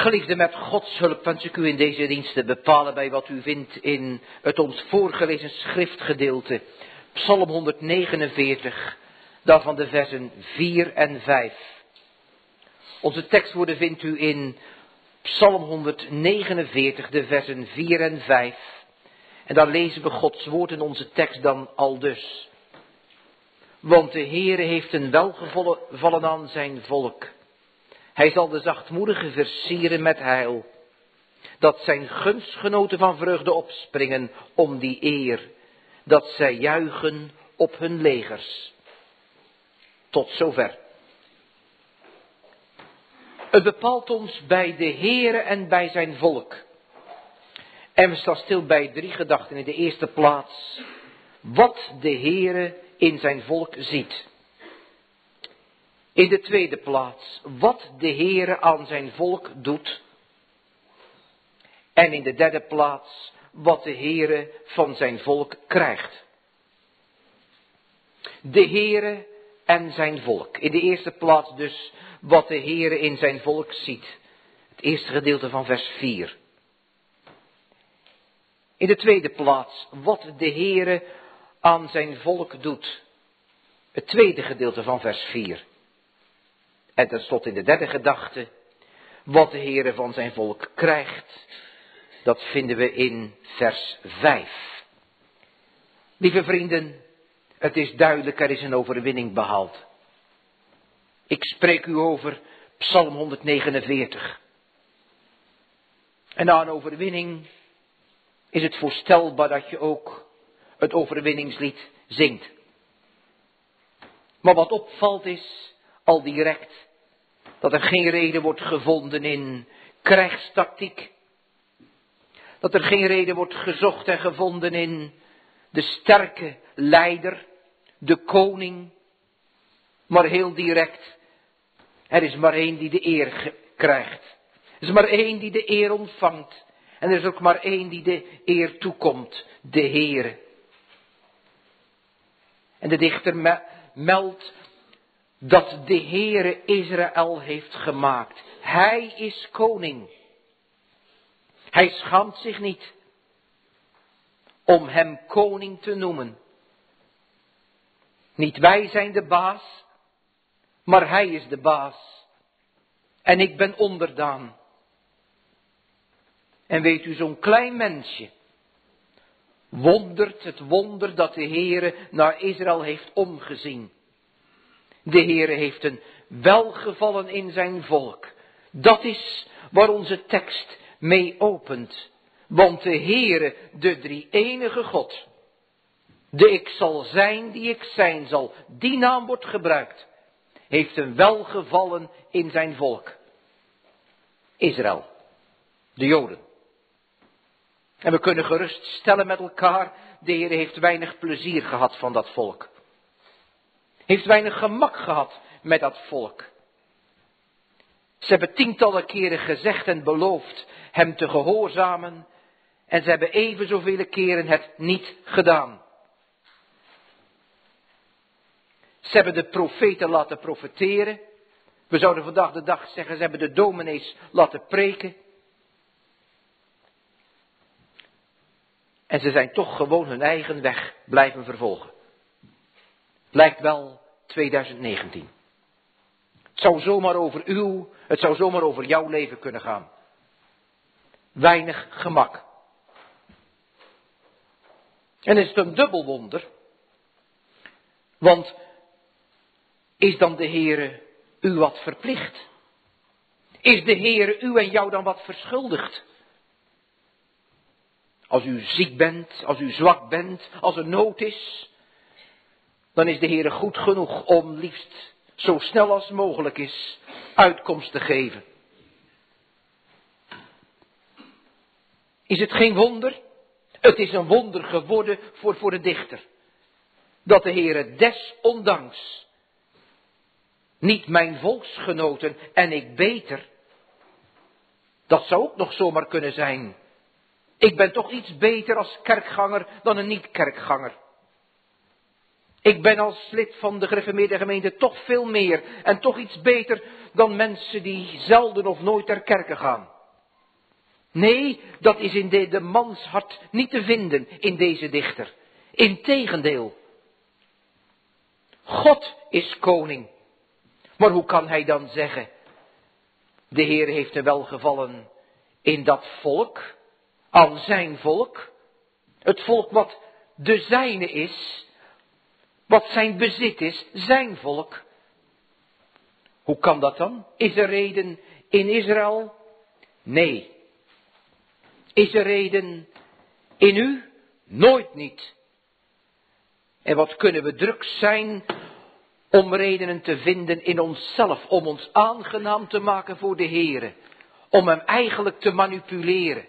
Geliefde, met Gods hulp wens ik u in deze dienst te bepalen bij wat u vindt in het ons voorgelezen schriftgedeelte. Psalm 149, daarvan de versen 4 en 5. Onze tekstwoorden vindt u in Psalm 149, de versen 4 en 5. En daar lezen we Gods woord in onze tekst dan al dus. Want de Heere heeft een welgevallen aan zijn volk. Hij zal de zachtmoedigen versieren met heil. Dat zijn gunstgenoten van vreugde opspringen om die eer. Dat zij juichen op hun legers. Tot zover. Het bepaalt ons bij de Heere en bij zijn volk. En we staan stil bij drie gedachten. In de eerste plaats, wat de Heere in zijn volk ziet. In de tweede plaats, wat de Heere aan zijn volk doet. En in de derde plaats, wat de Heere van zijn volk krijgt. De Heere en zijn volk. In de eerste plaats dus wat de Heere in zijn volk ziet. Het eerste gedeelte van vers 4. In de tweede plaats wat de Heere aan zijn volk doet. Het tweede gedeelte van vers 4. En tenslotte in de derde gedachte, wat de Heere van zijn volk krijgt, dat vinden we in vers 5. Lieve vrienden, het is duidelijk, er is een overwinning behaald. Ik spreek u over Psalm 149. En na een overwinning is het voorstelbaar dat je ook het overwinningslied zingt. Maar wat opvalt is al direct dat er geen reden wordt gevonden in krijgstactiek. Dat er geen reden wordt gezocht en gevonden in de sterke leider, de koning. Maar heel direct, er is maar één die de eer krijgt. Er is maar één die de eer ontvangt. En er is ook maar één die de eer toekomt, de Heere. En de dichter meldt dat de Heere Israël heeft gemaakt. Hij is koning. Hij schaamt zich niet om hem koning te noemen. Niet wij zijn de baas, maar hij is de baas. En ik ben onderdaan. En weet u, zo'n klein mensje wondert het wonder dat de Heere naar Israël heeft omgezien. De Heere heeft een welgevallen in zijn volk. Dat is waar onze tekst mee opent. Want de Heere, de drie enige God, de ik zal zijn die ik zijn zal, die naam wordt gebruikt, heeft een welgevallen in zijn volk. Israël, de Joden. En we kunnen gerust stellen met elkaar, de Heer heeft weinig plezier gehad van dat volk. Heeft weinig gemak gehad met dat volk. Ze hebben tientallen keren gezegd en beloofd hem te gehoorzamen. En ze hebben even zoveel keren het niet gedaan. Ze hebben de profeten laten profeteren. We zouden vandaag de dag zeggen, ze hebben de dominees laten preken. En ze zijn toch gewoon hun eigen weg blijven vervolgen. Lijkt wel 2019. Het zou zomaar over uw, het zou zomaar over jouw leven kunnen gaan. Weinig gemak. En is het een dubbel wonder. Want is dan de Heere u wat verplicht? Is de Heere u en jou dan wat verschuldigd? Als u ziek bent, als u zwak bent, als er nood is, dan is de Heere goed genoeg om liefst zo snel als mogelijk is uitkomst te geven. Is het geen wonder? Het is een wonder geworden voor, voor de dichter. Dat de Heere desondanks niet mijn volksgenoten en ik beter. Dat zou ook nog zomaar kunnen zijn. Ik ben toch iets beter als kerkganger dan een niet-kerkganger. Ik ben als lid van de gereformeerde gemeente toch veel meer en toch iets beter dan mensen die zelden of nooit ter kerke gaan. Nee, dat is in de, de mans hart niet te vinden in deze dichter. Integendeel. God is koning. Maar hoe kan hij dan zeggen, de Heer heeft er welgevallen in dat volk, aan zijn volk, het volk wat de zijne is, wat zijn bezit is, zijn volk. Hoe kan dat dan? Is er reden in Israël? Nee. Is er reden in u? Nooit niet. En wat kunnen we druk zijn om redenen te vinden in onszelf, om ons aangenaam te maken voor de Heere, om hem eigenlijk te manipuleren.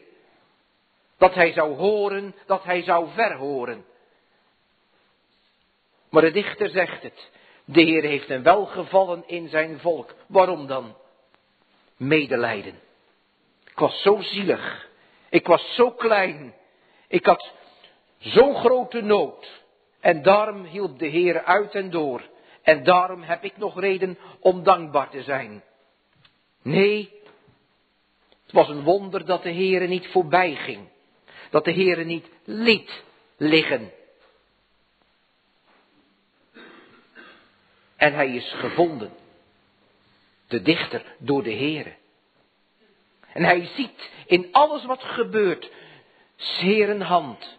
Dat hij zou horen, dat hij zou verhoren. Maar de dichter zegt het. De Heer heeft een welgevallen in zijn volk. Waarom dan? Medelijden. Ik was zo zielig. Ik was zo klein. Ik had zo'n grote nood. En daarom hielp de Heer uit en door. En daarom heb ik nog reden om dankbaar te zijn. Nee, het was een wonder dat de Heer niet voorbij ging. Dat de Heer niet liet liggen. En hij is gevonden. De dichter door de Heere. En hij ziet in alles wat gebeurt, een hand.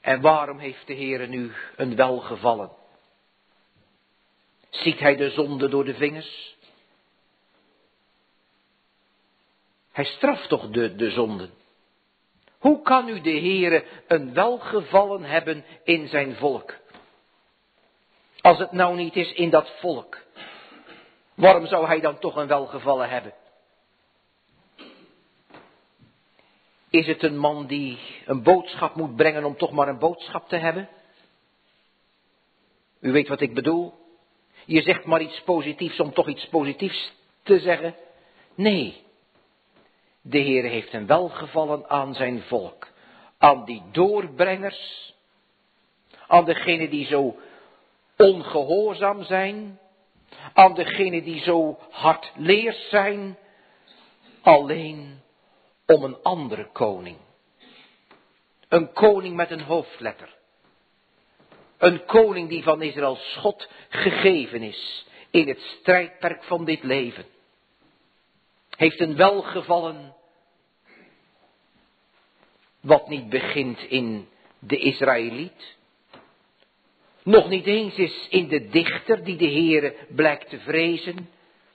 En waarom heeft de Heere nu een welgevallen? Ziet hij de zonde door de vingers? Hij straft toch de, de zonden? Hoe kan nu de Heere een welgevallen hebben in zijn volk? Als het nou niet is in dat volk. Waarom zou hij dan toch een welgevallen hebben? Is het een man die een boodschap moet brengen om toch maar een boodschap te hebben? U weet wat ik bedoel? Je zegt maar iets positiefs om toch iets positiefs te zeggen? Nee. De Heer heeft een welgevallen aan zijn volk. Aan die doorbrengers. Aan degenen die zo ongehoorzaam zijn, aan degenen die zo hardleers zijn, alleen om een andere koning. Een koning met een hoofdletter. Een koning die van Israël schot gegeven is in het strijdperk van dit leven. Heeft een welgevallen wat niet begint in de Israëliet, nog niet eens is in de dichter die de Heere blijkt te vrezen,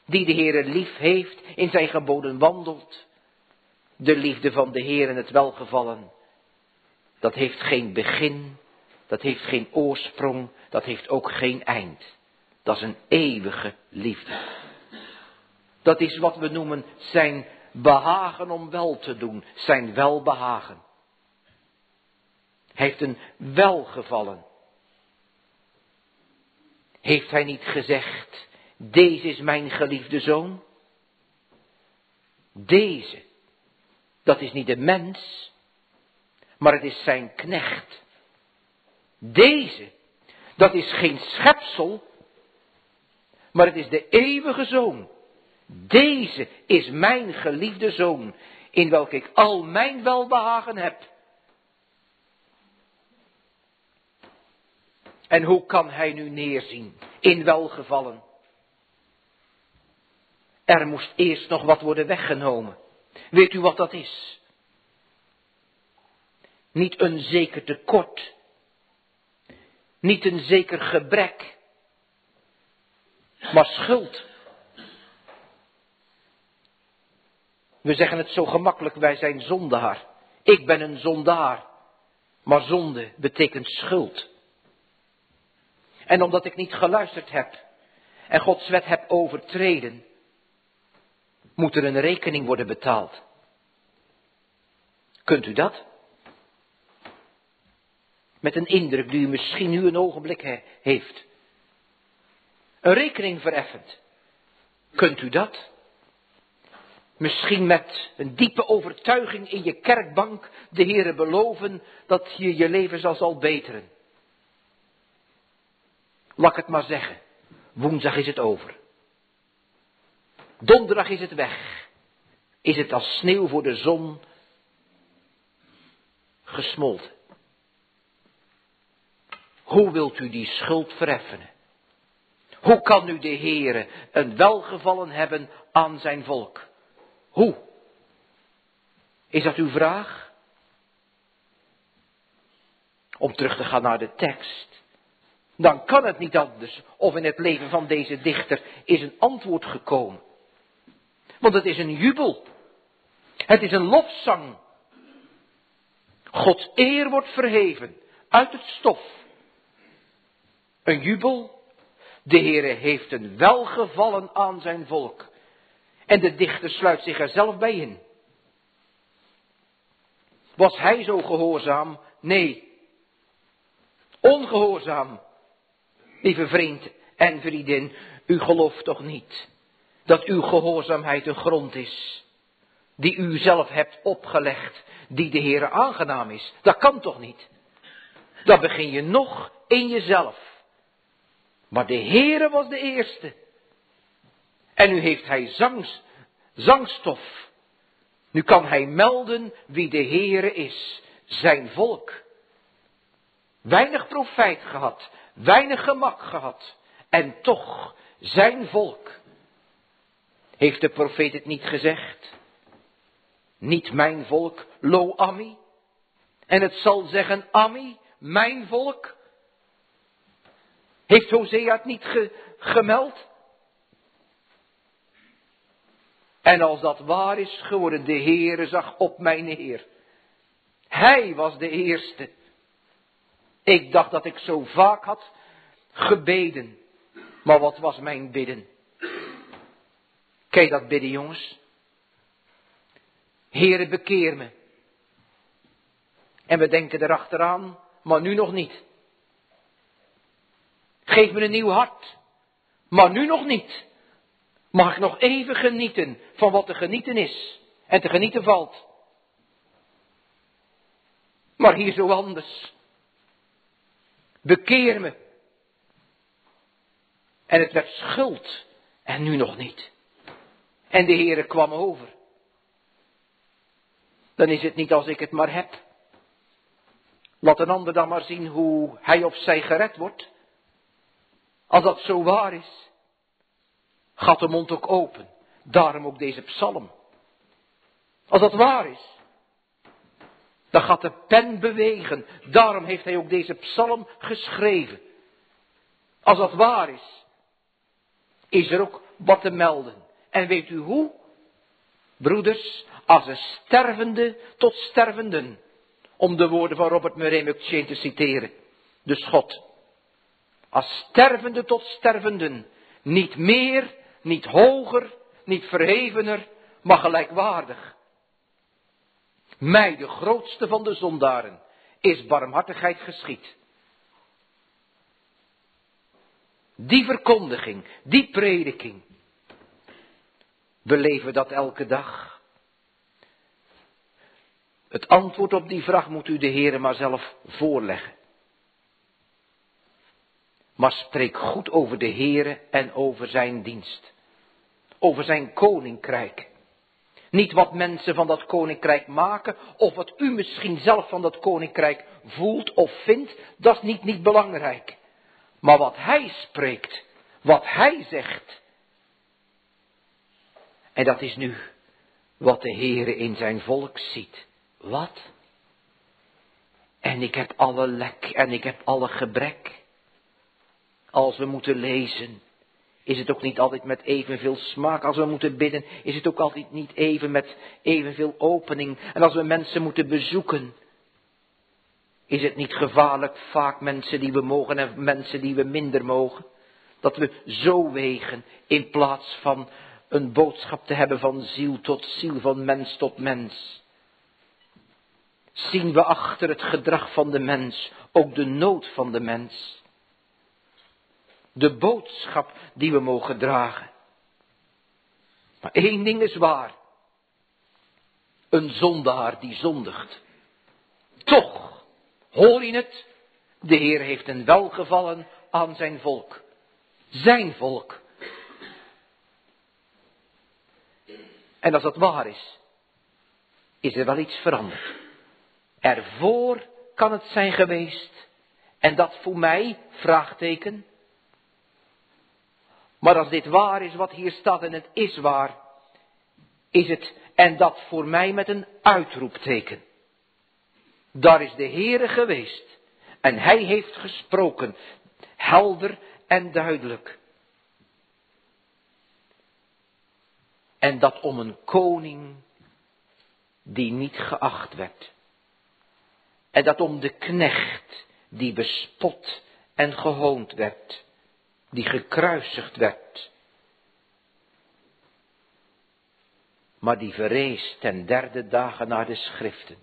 die de Heere lief heeft, in zijn geboden wandelt. De liefde van de Heer en het welgevallen, dat heeft geen begin, dat heeft geen oorsprong, dat heeft ook geen eind. Dat is een eeuwige liefde. Dat is wat we noemen zijn behagen om wel te doen, zijn welbehagen. Hij heeft een welgevallen heeft hij niet gezegd, deze is mijn geliefde zoon? Deze, dat is niet de mens, maar het is zijn knecht. Deze, dat is geen schepsel, maar het is de eeuwige zoon. Deze is mijn geliefde zoon, in welke ik al mijn welbehagen heb. En hoe kan hij nu neerzien in welgevallen? Er moest eerst nog wat worden weggenomen. Weet u wat dat is? Niet een zeker tekort. Niet een zeker gebrek. Maar schuld. We zeggen het zo gemakkelijk, wij zijn zondaar. Ik ben een zondaar. Maar zonde betekent schuld. En omdat ik niet geluisterd heb en Gods wet heb overtreden, moet er een rekening worden betaald. Kunt u dat? Met een indruk die u misschien nu een ogenblik heeft. Een rekening vereffend. Kunt u dat? Misschien met een diepe overtuiging in je kerkbank de Heere beloven dat je je leven zal, zal beteren. Laat ik het maar zeggen. Woensdag is het over. Donderdag is het weg. Is het als sneeuw voor de zon gesmolten. Hoe wilt u die schuld vereffenen? Hoe kan u de Heere een welgevallen hebben aan zijn volk? Hoe? Is dat uw vraag? Om terug te gaan naar de tekst. Dan kan het niet anders of in het leven van deze dichter is een antwoord gekomen. Want het is een jubel. Het is een lofzang. Gods eer wordt verheven uit het stof. Een jubel. De Heere heeft een welgevallen aan zijn volk. En de dichter sluit zich er zelf bij in. Was hij zo gehoorzaam? Nee. Ongehoorzaam. Lieve vriend en vriendin, u gelooft toch niet dat uw gehoorzaamheid een grond is die u zelf hebt opgelegd, die de Heere aangenaam is. Dat kan toch niet? Dan begin je nog in jezelf. Maar de Heere was de eerste. En nu heeft hij zangs, zangstof. Nu kan hij melden wie de Heere is, zijn volk. Weinig profijt gehad, weinig gemak gehad. En toch, zijn volk. Heeft de profeet het niet gezegd? Niet mijn volk, lo Ami. En het zal zeggen, Ami, mijn volk. Heeft Hosea het niet gemeld? En als dat waar is geworden, de Heere zag op mijn Heer. Hij was de eerste. Ik dacht dat ik zo vaak had gebeden. Maar wat was mijn bidden? Je dat bidden, jongens? Heere, bekeer me. En we denken erachteraan, maar nu nog niet. Geef me een nieuw hart, maar nu nog niet. Mag ik nog even genieten van wat te genieten is en te genieten valt. Maar hier zo anders. Bekeer me. En het werd schuld en nu nog niet. En de Heere kwam over. Dan is het niet als ik het maar heb. Laat een ander dan maar zien hoe hij of zij gered wordt. Als dat zo waar is, gaat de mond ook open. Daarom ook deze psalm. Als dat waar is, dan gaat de pen bewegen. Daarom heeft hij ook deze psalm geschreven. Als dat waar is, is er ook wat te melden. En weet u hoe? Broeders, als een stervende tot stervenden. Om de woorden van Robert Murray McChain te citeren. De schot. Als stervende tot stervenden. Niet meer, niet hoger, niet verhevener, maar gelijkwaardig. Mij, de grootste van de zondaren, is barmhartigheid geschied. Die verkondiging, die prediking. We leven dat elke dag. Het antwoord op die vraag moet u de Heer maar zelf voorleggen. Maar spreek goed over de Heere en over zijn dienst. Over zijn koninkrijk. Niet wat mensen van dat koninkrijk maken, of wat u misschien zelf van dat koninkrijk voelt of vindt, dat is niet, niet belangrijk. Maar wat hij spreekt, wat hij zegt. En dat is nu wat de Heere in zijn volk ziet. Wat? En ik heb alle lek en ik heb alle gebrek. Als we moeten lezen, is het ook niet altijd met evenveel smaak. Als we moeten bidden, is het ook altijd niet even met evenveel opening. En als we mensen moeten bezoeken, is het niet gevaarlijk vaak mensen die we mogen en mensen die we minder mogen. Dat we zo wegen in plaats van een boodschap te hebben van ziel tot ziel, van mens tot mens. Zien we achter het gedrag van de mens ook de nood van de mens. De boodschap die we mogen dragen. Maar één ding is waar. Een zondaar die zondigt. Toch, hoor je het? De Heer heeft een welgevallen aan zijn volk. Zijn volk. En als dat waar is, is er wel iets veranderd. Ervoor kan het zijn geweest. En dat voor mij, vraagteken. Maar als dit waar is wat hier staat en het is waar, is het en dat voor mij met een uitroepteken. Daar is de Heere geweest en hij heeft gesproken, helder en duidelijk. En dat om een koning die niet geacht werd. En dat om de knecht die bespot en gehoond werd, die gekruisigd werd. Maar die verrees ten derde dagen naar de schriften.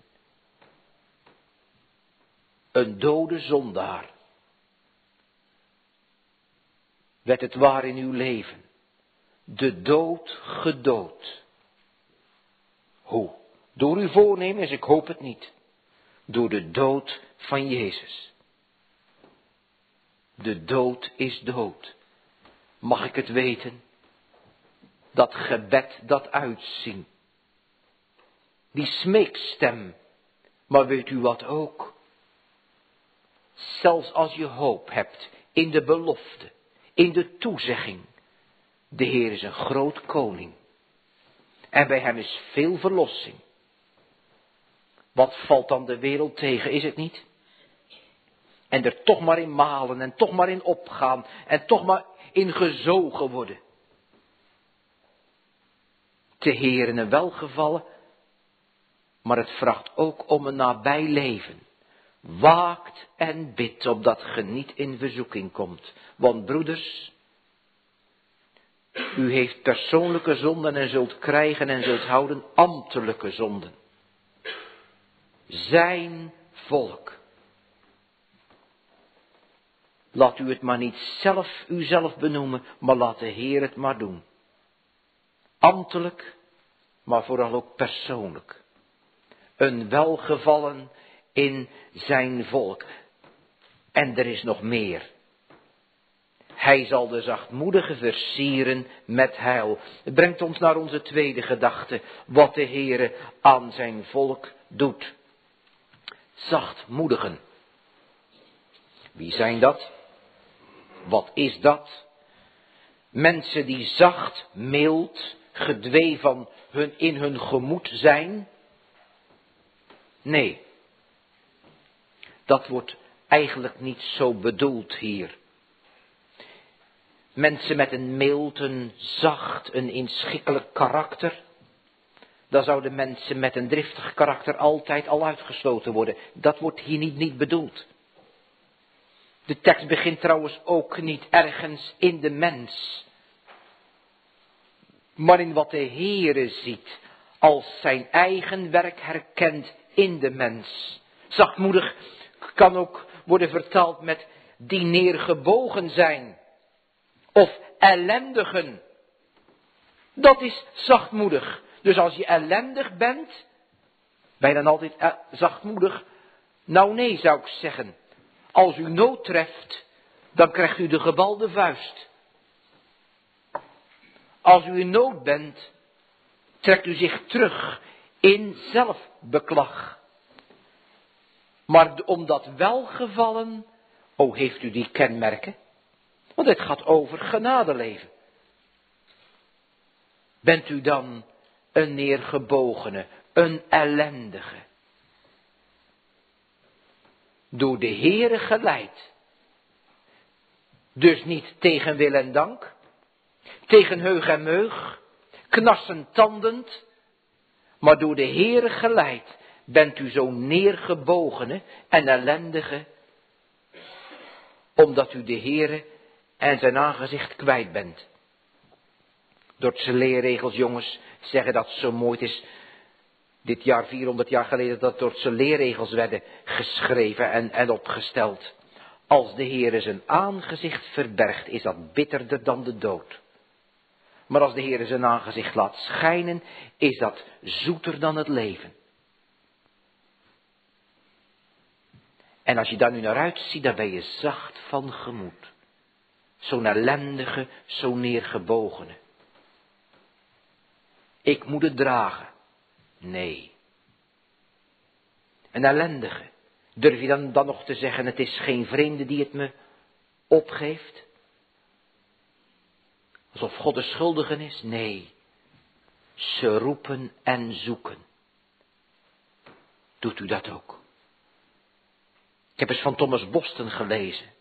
Een dode zondaar. Werd het waar in uw leven. De dood gedood. Hoe? Door uw voornemens, ik hoop het niet. Door de dood van Jezus. De dood is dood. Mag ik het weten? Dat gebed dat uitzien. Die smeekstem. Maar weet u wat ook? Zelfs als je hoop hebt in de belofte, in de toezegging. De Heer is een groot koning. En bij hem is veel verlossing. Wat valt dan de wereld tegen, is het niet? En er toch maar in malen en toch maar in opgaan en toch maar in gezogen worden. Te heren een welgevallen, maar het vraagt ook om een nabij leven. Waakt en bidt opdat ge niet in verzoeking komt. Want broeders, u heeft persoonlijke zonden en zult krijgen en zult houden ambtelijke zonden. Zijn volk. Laat u het maar niet zelf uzelf benoemen, maar laat de Heer het maar doen. Amtelijk, maar vooral ook persoonlijk. Een welgevallen in zijn volk. En er is nog meer. Hij zal de zachtmoedige versieren met heil. Het brengt ons naar onze tweede gedachte, wat de Heere aan zijn volk doet. Zachtmoedigen. Wie zijn dat? Wat is dat? Mensen die zacht, mild, gedwee van hun in hun gemoed zijn? Nee, dat wordt eigenlijk niet zo bedoeld hier. Mensen met een mild, een zacht, een inschikkelijk karakter. Dan zouden mensen met een driftig karakter altijd al uitgesloten worden. Dat wordt hier niet, niet bedoeld. De tekst begint trouwens ook niet ergens in de mens. Maar in wat de Heere ziet als zijn eigen werk herkent in de mens. Zachtmoedig kan ook worden vertaald met die neergebogen zijn. Of ellendigen. Dat is zachtmoedig. Dus als je ellendig bent, ben je dan altijd eh, zachtmoedig? Nou nee, zou ik zeggen. Als u nood treft, dan krijgt u de gebalde vuist. Als u in nood bent, trekt u zich terug in zelfbeklag. Maar om dat welgevallen, o heeft u die kenmerken? Want het gaat over genadeleven. Bent u dan een neergebogene, een ellendige? Door de Heere geleid. Dus niet tegen wil en dank, tegen heug en meug, knassend tandend, maar door de Heere geleid bent u zo neergebogene en ellendige, omdat u de Heere en zijn aangezicht kwijt bent. Dordtse leerregels, jongens, zeggen dat zo mooi is. Dit jaar, 400 jaar geleden, dat Dordtse leerregels werden geschreven en, en opgesteld. Als de Heere zijn aangezicht verbergt, is dat bitterder dan de dood. Maar als de Heere zijn aangezicht laat schijnen, is dat zoeter dan het leven. En als je daar nu naar uitziet, dan ben je zacht van gemoed. zo'n ellendige, zo neergebogene. Ik moet het dragen. Nee. Een ellendige. Durf je dan, dan nog te zeggen, het is geen vreemde die het me opgeeft? Alsof God de schuldige is? Nee. Ze roepen en zoeken. Doet u dat ook? Ik heb eens van Thomas Boston gelezen.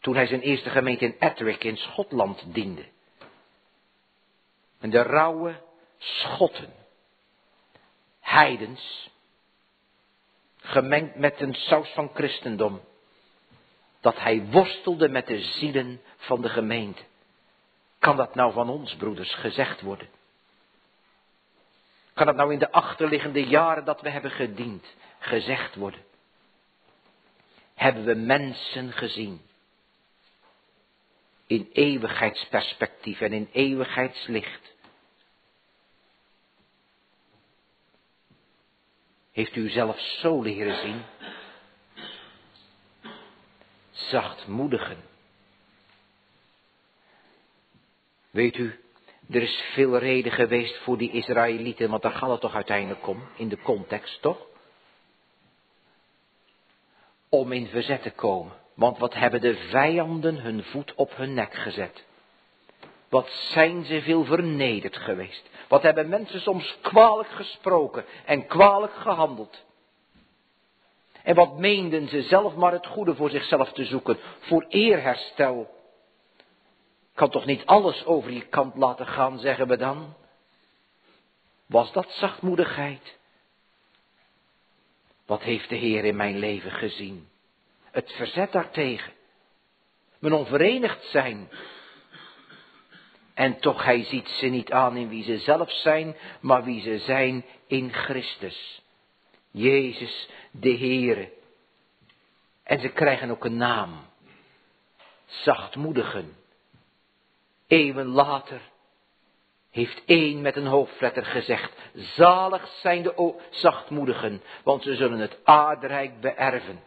Toen hij zijn eerste gemeente in Ettrick in Schotland diende. En de rauwe Schotten. Heidens. Gemengd met een saus van christendom. Dat hij worstelde met de zielen van de gemeente. Kan dat nou van ons, broeders, gezegd worden? Kan het nou in de achterliggende jaren dat we hebben gediend, gezegd worden? Hebben we mensen gezien? In eeuwigheidsperspectief en in eeuwigheidslicht. Heeft u zelf zo leren zien? Zachtmoedigen. Weet u, er is veel reden geweest voor die Israëlieten, want daar gaat het toch uiteindelijk om, in de context, toch? Om in verzet te komen. Want wat hebben de vijanden hun voet op hun nek gezet? Wat zijn ze veel vernederd geweest? Wat hebben mensen soms kwalijk gesproken en kwalijk gehandeld? En wat meenden ze zelf maar het goede voor zichzelf te zoeken, voor eerherstel? Kan toch niet alles over je kant laten gaan, zeggen we dan? Was dat zachtmoedigheid? Wat heeft de Heer in mijn leven gezien? Het verzet daartegen. Mijn onverenigd zijn. En toch, hij ziet ze niet aan in wie ze zelf zijn, maar wie ze zijn in Christus. Jezus de Heere. En ze krijgen ook een naam. Zachtmoedigen. Eeuwen later heeft één met een hoofdletter gezegd, zalig zijn de zachtmoedigen, want ze zullen het aardrijk beërven.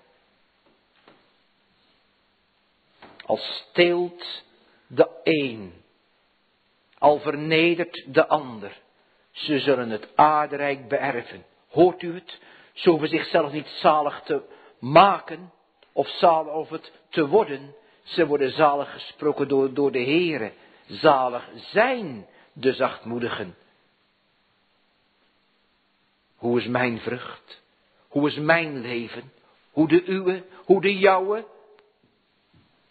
Als steelt de een, al vernedert de ander, ze zullen het aardrijk beërven. Hoort u het? Ze hoeven zichzelf niet zalig te maken, of zalig of het te worden. Ze worden zalig gesproken door, door de Heere. Zalig zijn de zachtmoedigen. Hoe is mijn vrucht? Hoe is mijn leven? Hoe de uwe? Hoe de jouwe?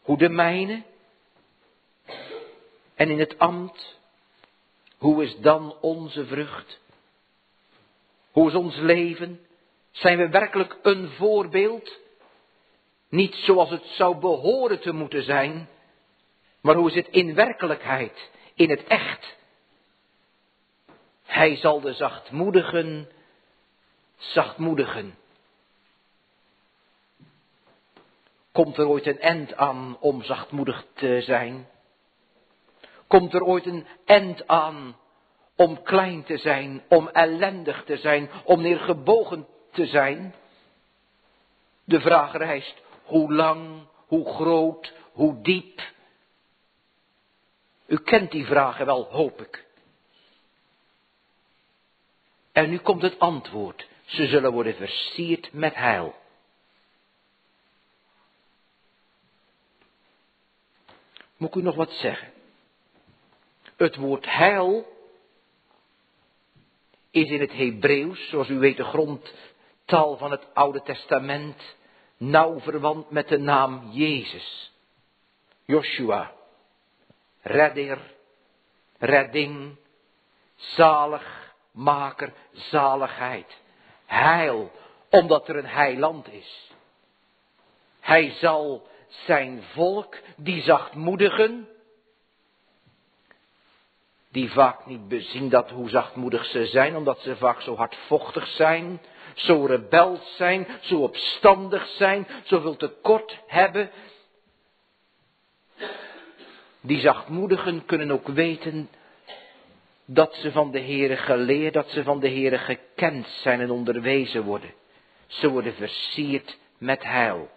Hoe de mijne? En in het ambt, hoe is dan onze vrucht? Hoe is ons leven? Zijn we werkelijk een voorbeeld? Niet zoals het zou behoren te moeten zijn, maar hoe is het in werkelijkheid, in het echt? Hij zal de zachtmoedigen zachtmoedigen. Komt er ooit een end aan om zachtmoedig te zijn? Komt er ooit een end aan om klein te zijn, om ellendig te zijn, om neergebogen te zijn? De vraag rijst, hoe lang, hoe groot, hoe diep? U kent die vragen wel, hoop ik. En nu komt het antwoord. Ze zullen worden versierd met heil. Moet ik u nog wat zeggen? Het woord heil is in het Hebreeuws, zoals u weet, de grondtaal van het Oude Testament, nauw verwant met de naam Jezus. Joshua, redder, redding, zalig, maker, zaligheid. Heil, omdat er een heiland is. Hij zal zijn volk, die zachtmoedigen, die vaak niet bezien dat hoe zachtmoedig ze zijn, omdat ze vaak zo hardvochtig zijn, zo rebels zijn, zo opstandig zijn, zoveel tekort hebben. Die zachtmoedigen kunnen ook weten dat ze van de Heere geleerd, dat ze van de Heere gekend zijn en onderwezen worden. Ze worden versierd met heil.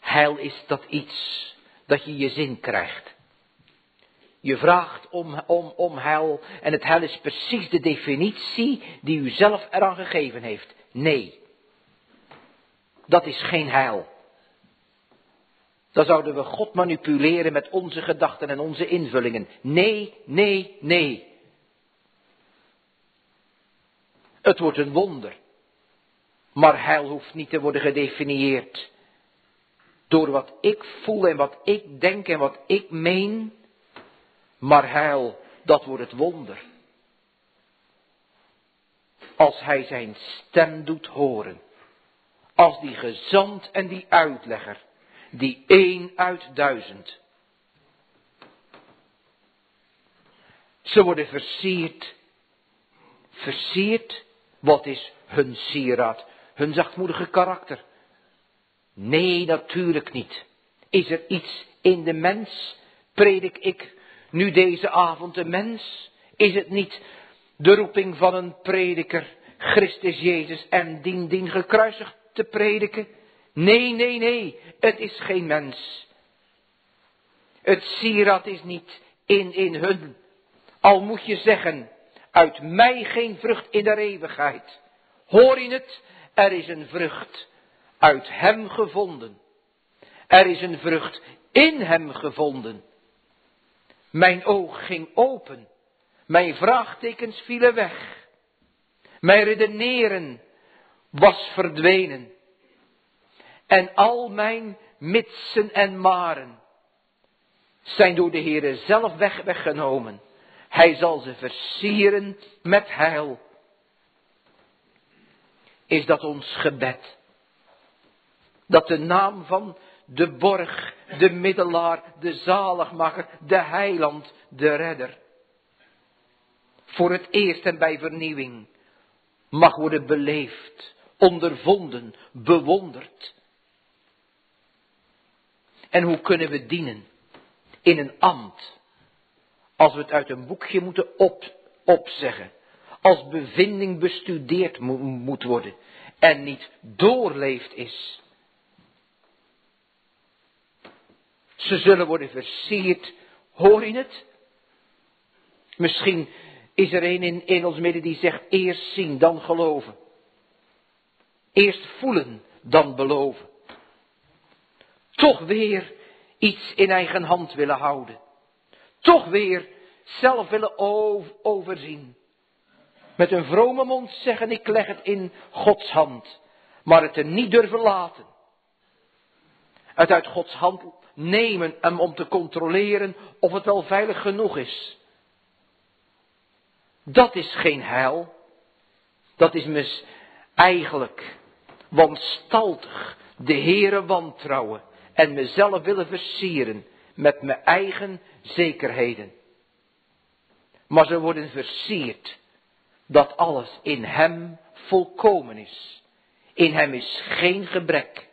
Heil is dat iets dat je je zin krijgt. Je vraagt om, om, om heil en het heil is precies de definitie die u zelf eraan gegeven heeft. Nee, dat is geen heil. Dan zouden we God manipuleren met onze gedachten en onze invullingen. Nee, nee, nee. Het wordt een wonder. Maar heil hoeft niet te worden gedefinieerd door wat ik voel en wat ik denk en wat ik meen. Maar heil, dat wordt het wonder. Als hij zijn stem doet horen. Als die gezant en die uitlegger. Die één uit duizend. Ze worden versierd. Versierd, wat is hun sieraad? Hun zachtmoedige karakter. Nee, natuurlijk niet. Is er iets in de mens? Predik ik nu deze avond de mens? Is het niet de roeping van een prediker, Christus Jezus en dien dien gekruisigd te prediken? Nee, nee, nee, het is geen mens. Het sieraad is niet in, in hun. Al moet je zeggen, uit mij geen vrucht in de eeuwigheid. Hoor je het? Er is een vrucht uit hem gevonden. Er is een vrucht in hem gevonden. Mijn oog ging open. Mijn vraagtekens vielen weg. Mijn redeneren was verdwenen. En al mijn mitsen en maren zijn door de Heere zelf weg, weggenomen. Hij zal ze versieren met heil. Is dat ons gebed? Dat de naam van de borg, de middelaar, de zaligmacher, de heiland, de redder. Voor het eerst en bij vernieuwing mag worden beleefd, ondervonden, bewonderd. En hoe kunnen we dienen? In een ambt. Als we het uit een boekje moeten op, opzeggen. Als bevinding bestudeerd moet worden. En niet doorleefd is. Ze zullen worden versierd. Hoor je het? Misschien is er een in, ons midden die zegt eerst zien, dan geloven. Eerst voelen, dan beloven. Toch weer iets in eigen hand willen houden. Toch weer zelf willen overzien. Met een vrome mond zeggen ik leg het in Gods hand. Maar het er niet durven laten. Het uit Gods hand nemen om te controleren of het wel veilig genoeg is. Dat is geen heil. Dat is mis eigenlijk wanstaltig de Heere wantrouwen en mezelf willen versieren met mijn eigen zekerheden. Maar ze worden versierd dat alles in Hem volkomen is. In Hem is geen gebrek.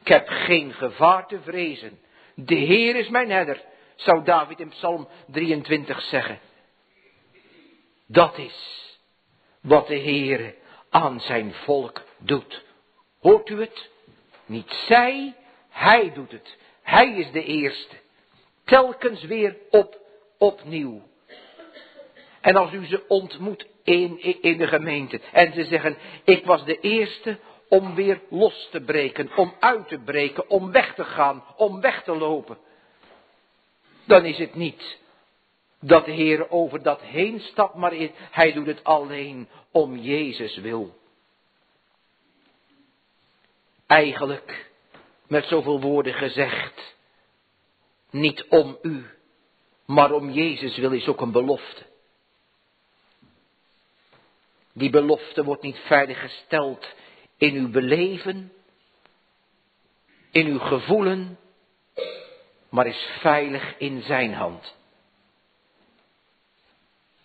Ik heb geen gevaar te vrezen. De Heer is mijn herder, zou David in Psalm 23 zeggen. Dat is wat de Heer aan zijn volk doet. Hoort u het? Niet zij, hij doet het. Hij is de eerste. Telkens weer op, opnieuw. En als u ze ontmoet in, in de gemeente en ze zeggen, ik was de eerste om weer los te breken, om uit te breken, om weg te gaan, om weg te lopen. Dan is het niet dat de Heer over dat heen stapt, maar hij doet het alleen om Jezus wil. Eigenlijk, met zoveel woorden gezegd, niet om u, maar om Jezus wil is ook een belofte. Die belofte wordt niet veiliggesteld in uw beleven, in uw gevoelen, maar is veilig in zijn hand.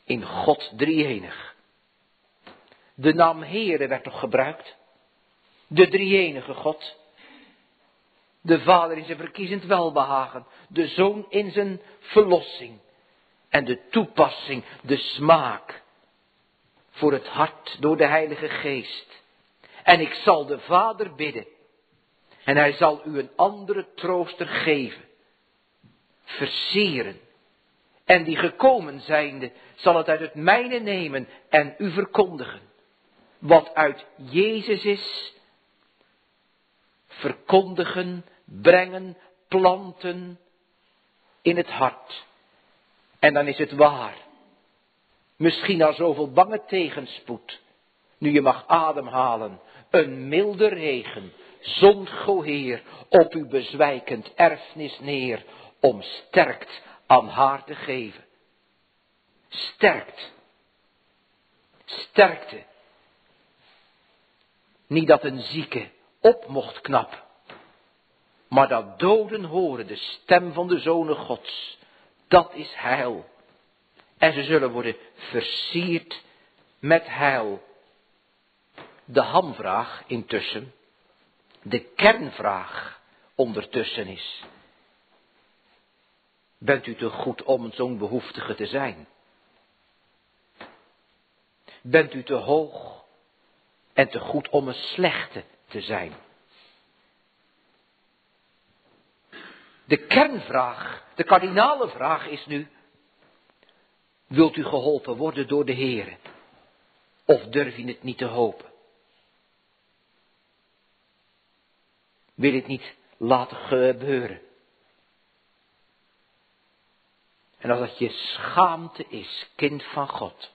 In God drieënig. De naam Heere werd toch gebruikt? De drieënige God. De Vader in zijn verkiezend welbehagen. De Zoon in zijn verlossing. En de toepassing, de smaak. Voor het hart door de Heilige Geest. En ik zal de Vader bidden. En hij zal u een andere trooster geven. Versieren. En die gekomen zijnde zal het uit het mijne nemen en u verkondigen. Wat uit Jezus is, verkondigen, brengen, planten in het hart. En dan is het waar. Misschien al zoveel bange tegenspoed. Nu je mag ademhalen. Een milde regen. Zond, Heer, op uw bezwijkend erfnis neer. Om sterkt aan haar te geven. Sterkt. Sterkte. Niet dat een zieke op mocht knap. Maar dat doden horen de stem van de zonen gods. Dat is heil. En ze zullen worden versierd met heil. De hamvraag intussen, de kernvraag ondertussen is. Bent u te goed om zo'n behoeftige te zijn? Bent u te hoog en te goed om een slechte te zijn? De kernvraag, de kardinale vraag is nu, wilt u geholpen worden door de Heer? Of durf je het niet te hopen? Wil het niet laten gebeuren? En als dat je schaamte is, kind van God.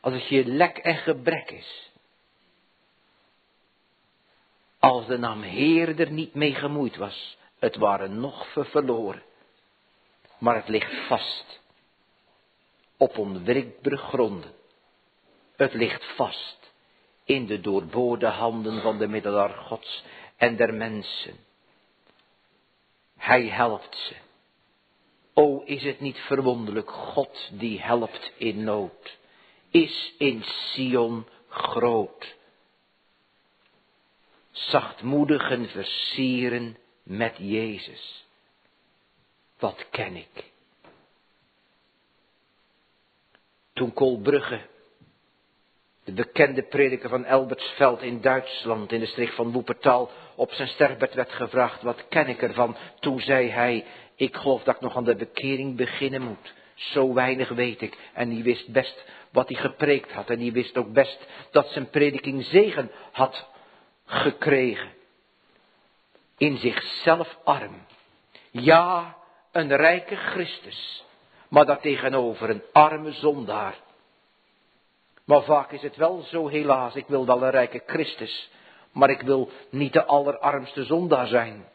Als het je lek en gebrek is. Als de naam Heer er niet mee gemoeid was, het waren nog verloren. Maar het ligt vast. Op onwrikbare gronden. Het ligt vast in de doorboorde handen van de middelaar Gods en der mensen. Hij helpt ze. O, is het niet verwonderlijk, God die helpt in nood, is in Sion groot. Zachtmoedigen versieren met Jezus. Wat ken ik? Toen Kolbrugge de bekende prediker van Elbertsveld in Duitsland, in de streek van Woepertal, op zijn sterfbed werd gevraagd, wat ken ik ervan? Toen zei hij, ik geloof dat ik nog aan de bekering beginnen moet. Zo weinig weet ik. En die wist best wat hij gepreekt had. En die wist ook best dat zijn prediking zegen had gekregen. In zichzelf arm. Ja, een rijke Christus. Maar daartegenover een arme zondaar. Maar vaak is het wel zo helaas, ik wil wel een rijke Christus, maar ik wil niet de allerarmste zondaar zijn.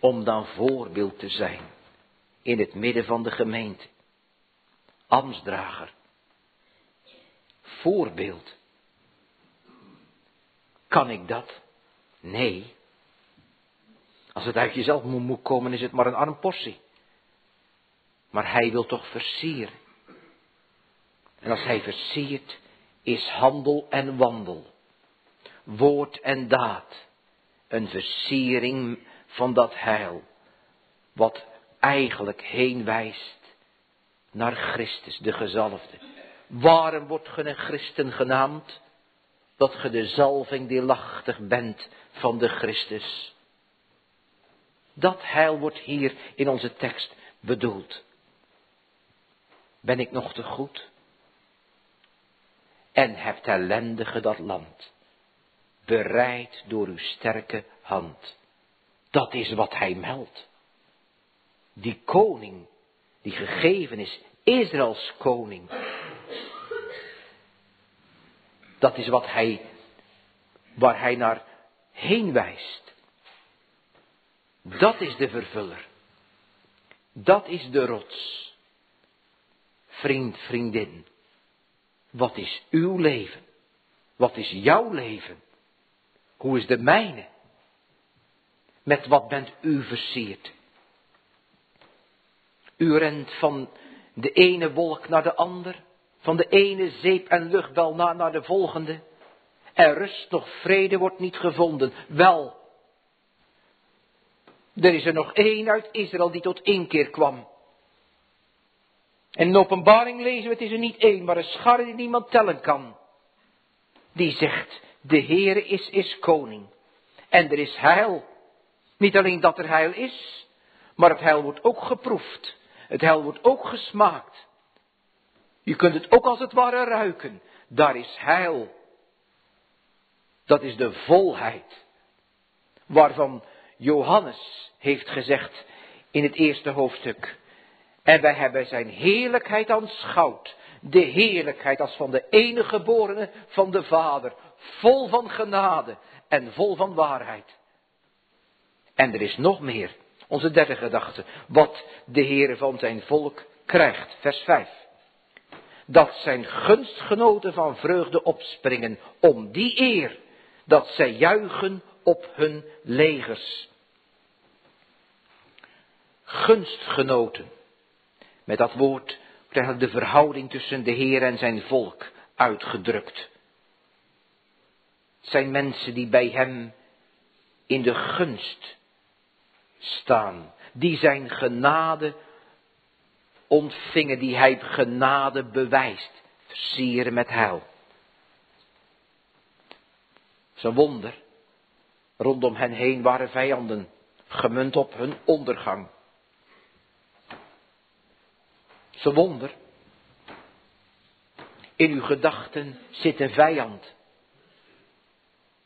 Om dan voorbeeld te zijn in het midden van de gemeente. Amsdrager. Voorbeeld. Kan ik dat? Nee. Als het uit jezelf moet komen, is het maar een arm portie. Maar hij wil toch versieren. En als hij versiert, is handel en wandel, woord en daad, een versiering van dat heil, wat eigenlijk heen wijst naar Christus, de gezalfde. Waarom wordt ge een christen genaamd? Dat ge de zalving deelachtig bent van de Christus. Dat heil wordt hier in onze tekst bedoeld. Ben ik nog te goed? En hebt ellendige dat land, bereid door uw sterke hand. Dat is wat hij meldt. Die koning, die gegeven is, Israëls koning. Dat is wat hij, waar hij naar heen wijst. Dat is de vervuller. Dat is de rots. Vriend, vriendin, wat is uw leven? Wat is jouw leven? Hoe is de mijne? Met wat bent u versierd? U rent van de ene wolk naar de ander, van de ene zeep- en luchtbel naar, naar de volgende. Er rust nog vrede wordt niet gevonden. Wel, er is er nog één uit Israël die tot inkeer kwam. En in openbaring lezen we, het is er niet één, maar een schar die niemand tellen kan. die zegt, de Heere is, is koning. En er is heil. Niet alleen dat er heil is, maar het heil wordt ook geproefd. Het heil wordt ook gesmaakt. Je kunt het ook als het ware ruiken. Daar is heil. Dat is de volheid. Waarvan Johannes heeft gezegd in het eerste hoofdstuk. En wij hebben zijn heerlijkheid aanschouwd. De heerlijkheid als van de enige geborene van de Vader. Vol van genade en vol van waarheid. En er is nog meer. Onze derde gedachte. Wat de Heere van zijn volk krijgt. Vers 5. Dat zijn gunstgenoten van vreugde opspringen om die eer. Dat zij juichen op hun legers. Gunstgenoten. Met dat woord krijgt de verhouding tussen de Heer en zijn volk uitgedrukt. Het zijn mensen die bij hem in de gunst staan. Die zijn genade ontvingen, die hij genade bewijst. Versieren met heil. Zo'n wonder. Rondom hen heen waren vijanden, gemunt op hun ondergang. Zo'n wonder. In uw gedachten zit een vijand.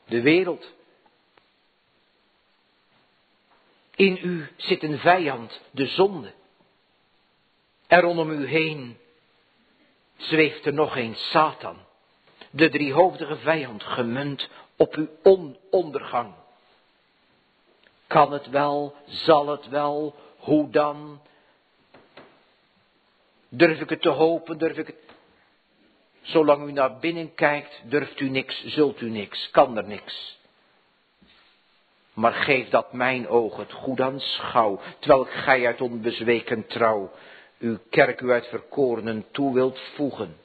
De wereld. In u zit een vijand, de zonde. En rondom u heen zweeft er nog een Satan, de driehoofdige vijand, gemunt op uw ondergang. Kan het wel, zal het wel, hoe dan? Durf ik het te hopen, durf ik het. Zolang u naar binnen kijkt, durft u niks, zult u niks, kan er niks. Maar geef dat mijn oog het goed aanschouw, terwijl gij uit onbezweken trouw uw kerk u uit verkorenen toe wilt voegen.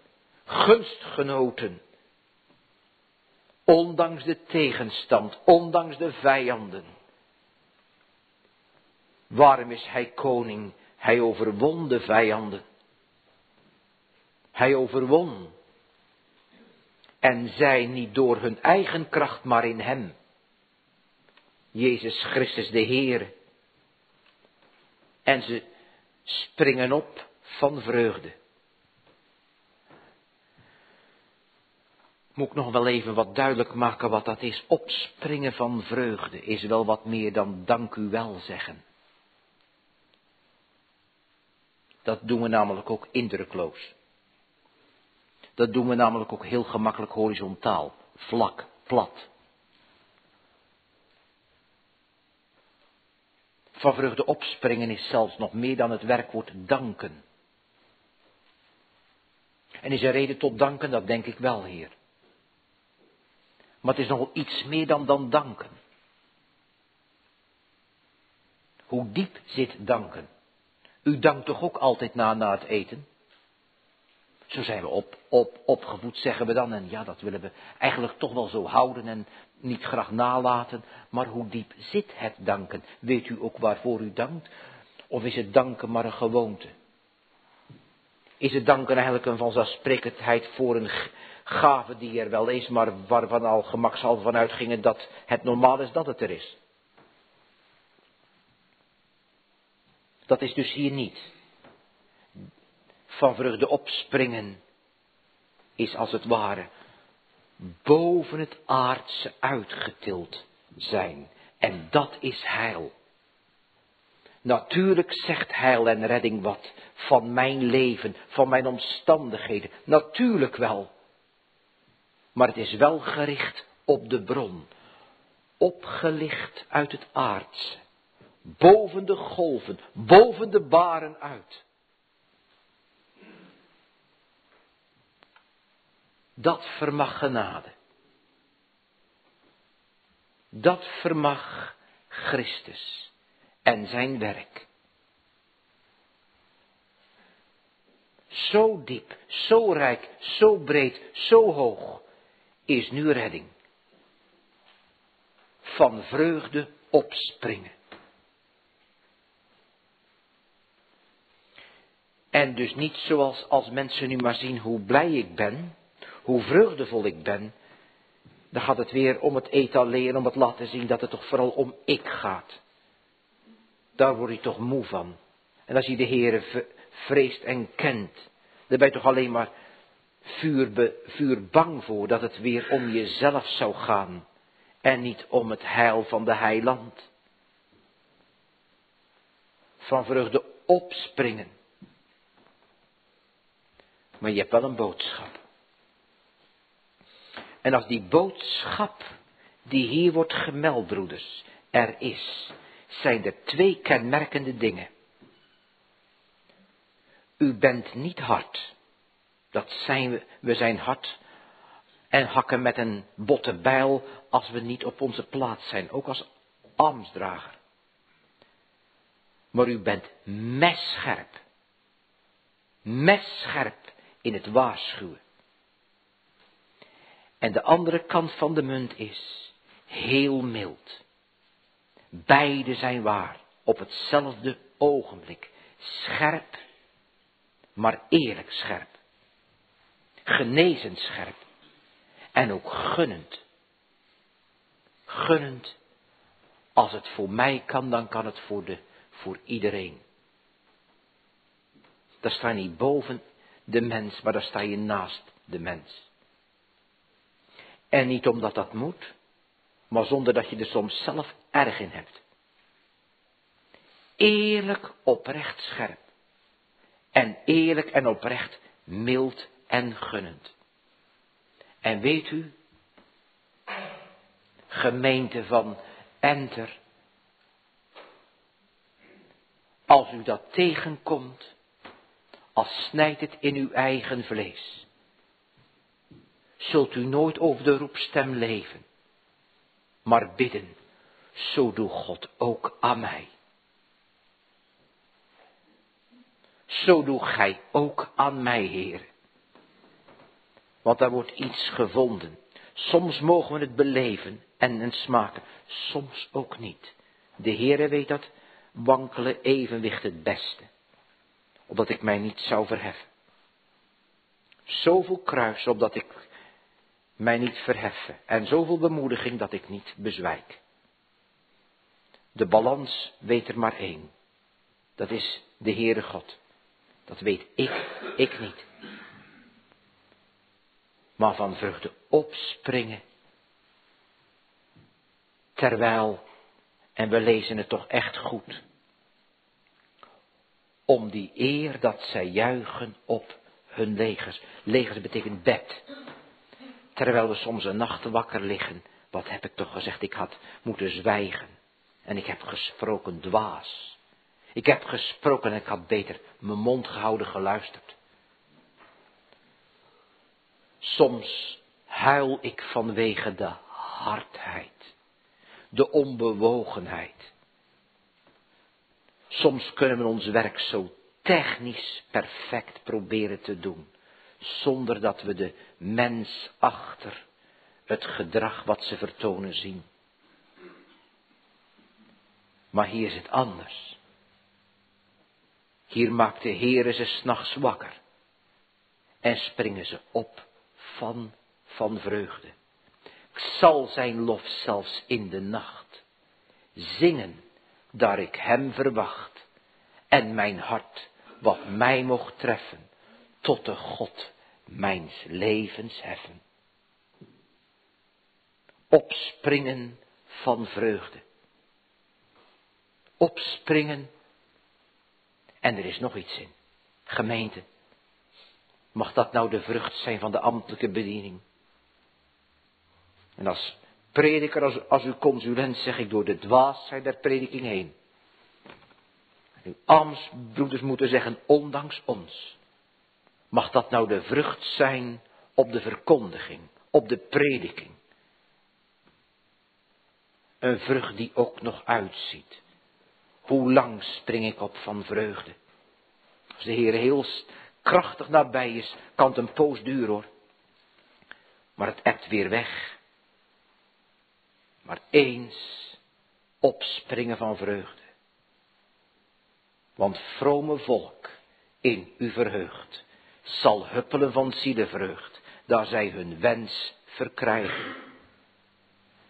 Gunstgenoten, ondanks de tegenstand, ondanks de vijanden. Waarom is hij koning? Hij overwon de vijanden. Hij overwon. En zij niet door hun eigen kracht, maar in hem. Jezus Christus de Heer. En ze springen op van vreugde. Moet ik nog wel even wat duidelijk maken wat dat is. Opspringen van vreugde is wel wat meer dan dank u wel zeggen. Dat doen we namelijk ook indrukloos. Dat doen we namelijk ook heel gemakkelijk horizontaal, vlak, plat. Van vreugde opspringen is zelfs nog meer dan het werkwoord danken. En is er reden tot danken? Dat denk ik wel, Heer. Maar het is nogal iets meer dan dan danken. Hoe diep zit danken? U dankt toch ook altijd na, na het eten? Zo zijn we op, op, opgevoed, zeggen we dan. En ja, dat willen we eigenlijk toch wel zo houden en niet graag nalaten. Maar hoe diep zit het danken? Weet u ook waarvoor u dankt? Of is het danken maar een gewoonte? Is het danken eigenlijk een vanzelfsprekendheid voor een gave die er wel is, maar waarvan al gemakshalve vanuit gingen dat het normaal is dat het er is? Dat is dus hier niet van vreugde opspringen is als het ware boven het aardse uitgetild zijn. En dat is heil. Natuurlijk zegt heil en redding wat van mijn leven, van mijn omstandigheden. Natuurlijk wel. Maar het is wel gericht op de bron. Opgelicht uit het aardse. Boven de golven, boven de baren uit. Dat vermag genade. Dat vermag Christus en zijn werk. Zo diep, zo rijk, zo breed, zo hoog is nu redding. Van vreugde opspringen. En dus niet zoals als mensen nu maar zien hoe blij ik ben, hoe vreugdevol ik ben. Dan gaat het weer om het etaleren, om het laten zien dat het toch vooral om ik gaat. Daar word je toch moe van. En als je de Heer vreest en kent, dan ben je toch alleen maar vuur, vuur bang voor dat het weer om jezelf zou gaan en niet om het heil van de heiland. Van vreugde opspringen. Maar je hebt wel een boodschap. En als die boodschap die hier wordt gemeld, broeders, er is, zijn er twee kenmerkende dingen. U bent niet hard. Dat zijn we. We zijn hard en hakken met een botte bijl als we niet op onze plaats zijn, ook als ambtsdrager. Maar u bent messcherp. Messcherp in het waarschuwen. En de andere kant van de munt is heel mild. Beide zijn waar op hetzelfde ogenblik. Scherp, maar eerlijk scherp. Genezend scherp. En ook gunnend. Gunnend. Als het voor mij kan, dan kan het voor, de, voor iedereen. Daar sta je niet boven de mens, maar daar sta je naast de mens. En niet omdat dat moet, maar zonder dat je er soms zelf erg in hebt. Eerlijk, oprecht scherp. En eerlijk en oprecht mild en gunnend. En weet u, gemeente van Enter, als u dat tegenkomt, als snijdt het in uw eigen vlees, zult u nooit over de roepstem leven, maar bidden, zo doe God ook aan mij. Zo doe gij ook aan mij, Heer. Want daar wordt iets gevonden. Soms mogen we het beleven en, en smaken, soms ook niet. De Heere weet dat wankele evenwicht het beste, opdat ik mij niet zou verheffen. Zoveel kruis, opdat ik mij niet verheffen, en zoveel bemoediging dat ik niet bezwijk. De balans weet er maar één. Dat is de Heere God. Dat weet ik, ik niet maar van vruchten opspringen. Terwijl, en we lezen het toch echt goed, om die eer dat zij juichen op hun legers. Legers betekent bed. Terwijl we soms een nacht wakker liggen, wat heb ik toch gezegd, ik had moeten zwijgen. En ik heb gesproken dwaas. Ik heb gesproken en ik had beter mijn mond gehouden geluisterd. Soms huil ik vanwege de hardheid, de onbewogenheid. Soms kunnen we ons werk zo technisch perfect proberen te doen, zonder dat we de mens achter het gedrag wat ze vertonen zien. Maar hier is het anders. Hier maakt de Heere ze s'nachts wakker en springen ze op van, van vreugde. Ik zal zijn lof zelfs in de nacht zingen, daar ik hem verwacht, en mijn hart, wat mij mocht treffen, tot de God mijns levens heffen. Opspringen van vreugde. Opspringen. En er is nog iets in. Gemeente. Mag dat nou de vrucht zijn van de ambtelijke bediening? En als prediker, als, als uw consulent, zeg ik door de dwaasheid der prediking heen. En uw broeders moeten zeggen, ondanks ons. Mag dat nou de vrucht zijn op de verkondiging, op de prediking? Een vrucht die ook nog uitziet. Hoe lang spring ik op van vreugde? Als de Heer heel krachtig nabij is, kan het een poos duren hoor. Maar het ebt weer weg. Maar eens opspringen van vreugde. Want vrome volk in u verheugd, zal huppelen van zielenvreugd, daar zij hun wens verkrijgen.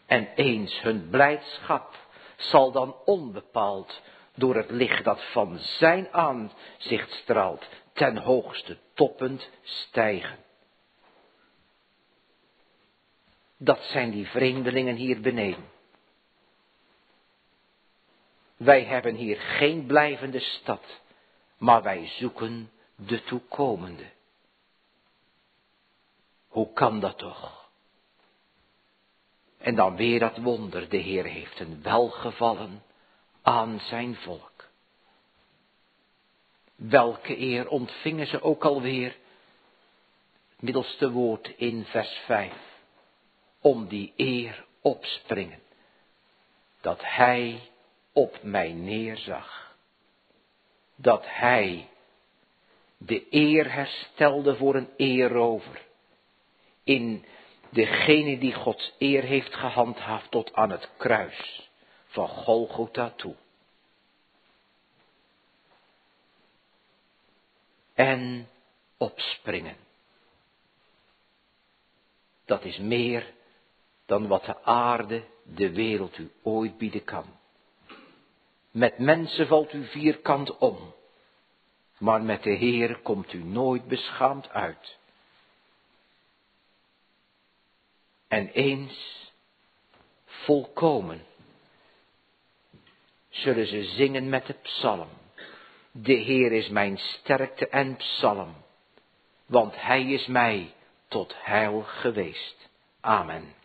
En eens hun blijdschap zal dan onbepaald door het licht dat van zijn aanzicht straalt, ten hoogste toppend stijgen. Dat zijn die vreemdelingen hier beneden. Wij hebben hier geen blijvende stad, maar wij zoeken de toekomende. Hoe kan dat toch? En dan weer dat wonder, de Heer heeft een welgevallen aan zijn volk. Welke eer ontvingen ze ook alweer? Middelste woord in vers 5. Om die eer opspringen. Dat hij op mij neerzag. Dat hij de eer herstelde voor een eerover. In degene die Gods eer heeft gehandhaafd tot aan het kruis van Golgotha toe. En opspringen. Dat is meer dan wat de aarde, de wereld u ooit bieden kan. Met mensen valt u vierkant om, maar met de Heer komt u nooit beschaamd uit. En eens volkomen zullen ze zingen met de psalm. De Heer is mijn sterkte en psalm, want Hij is mij tot heil geweest. Amen.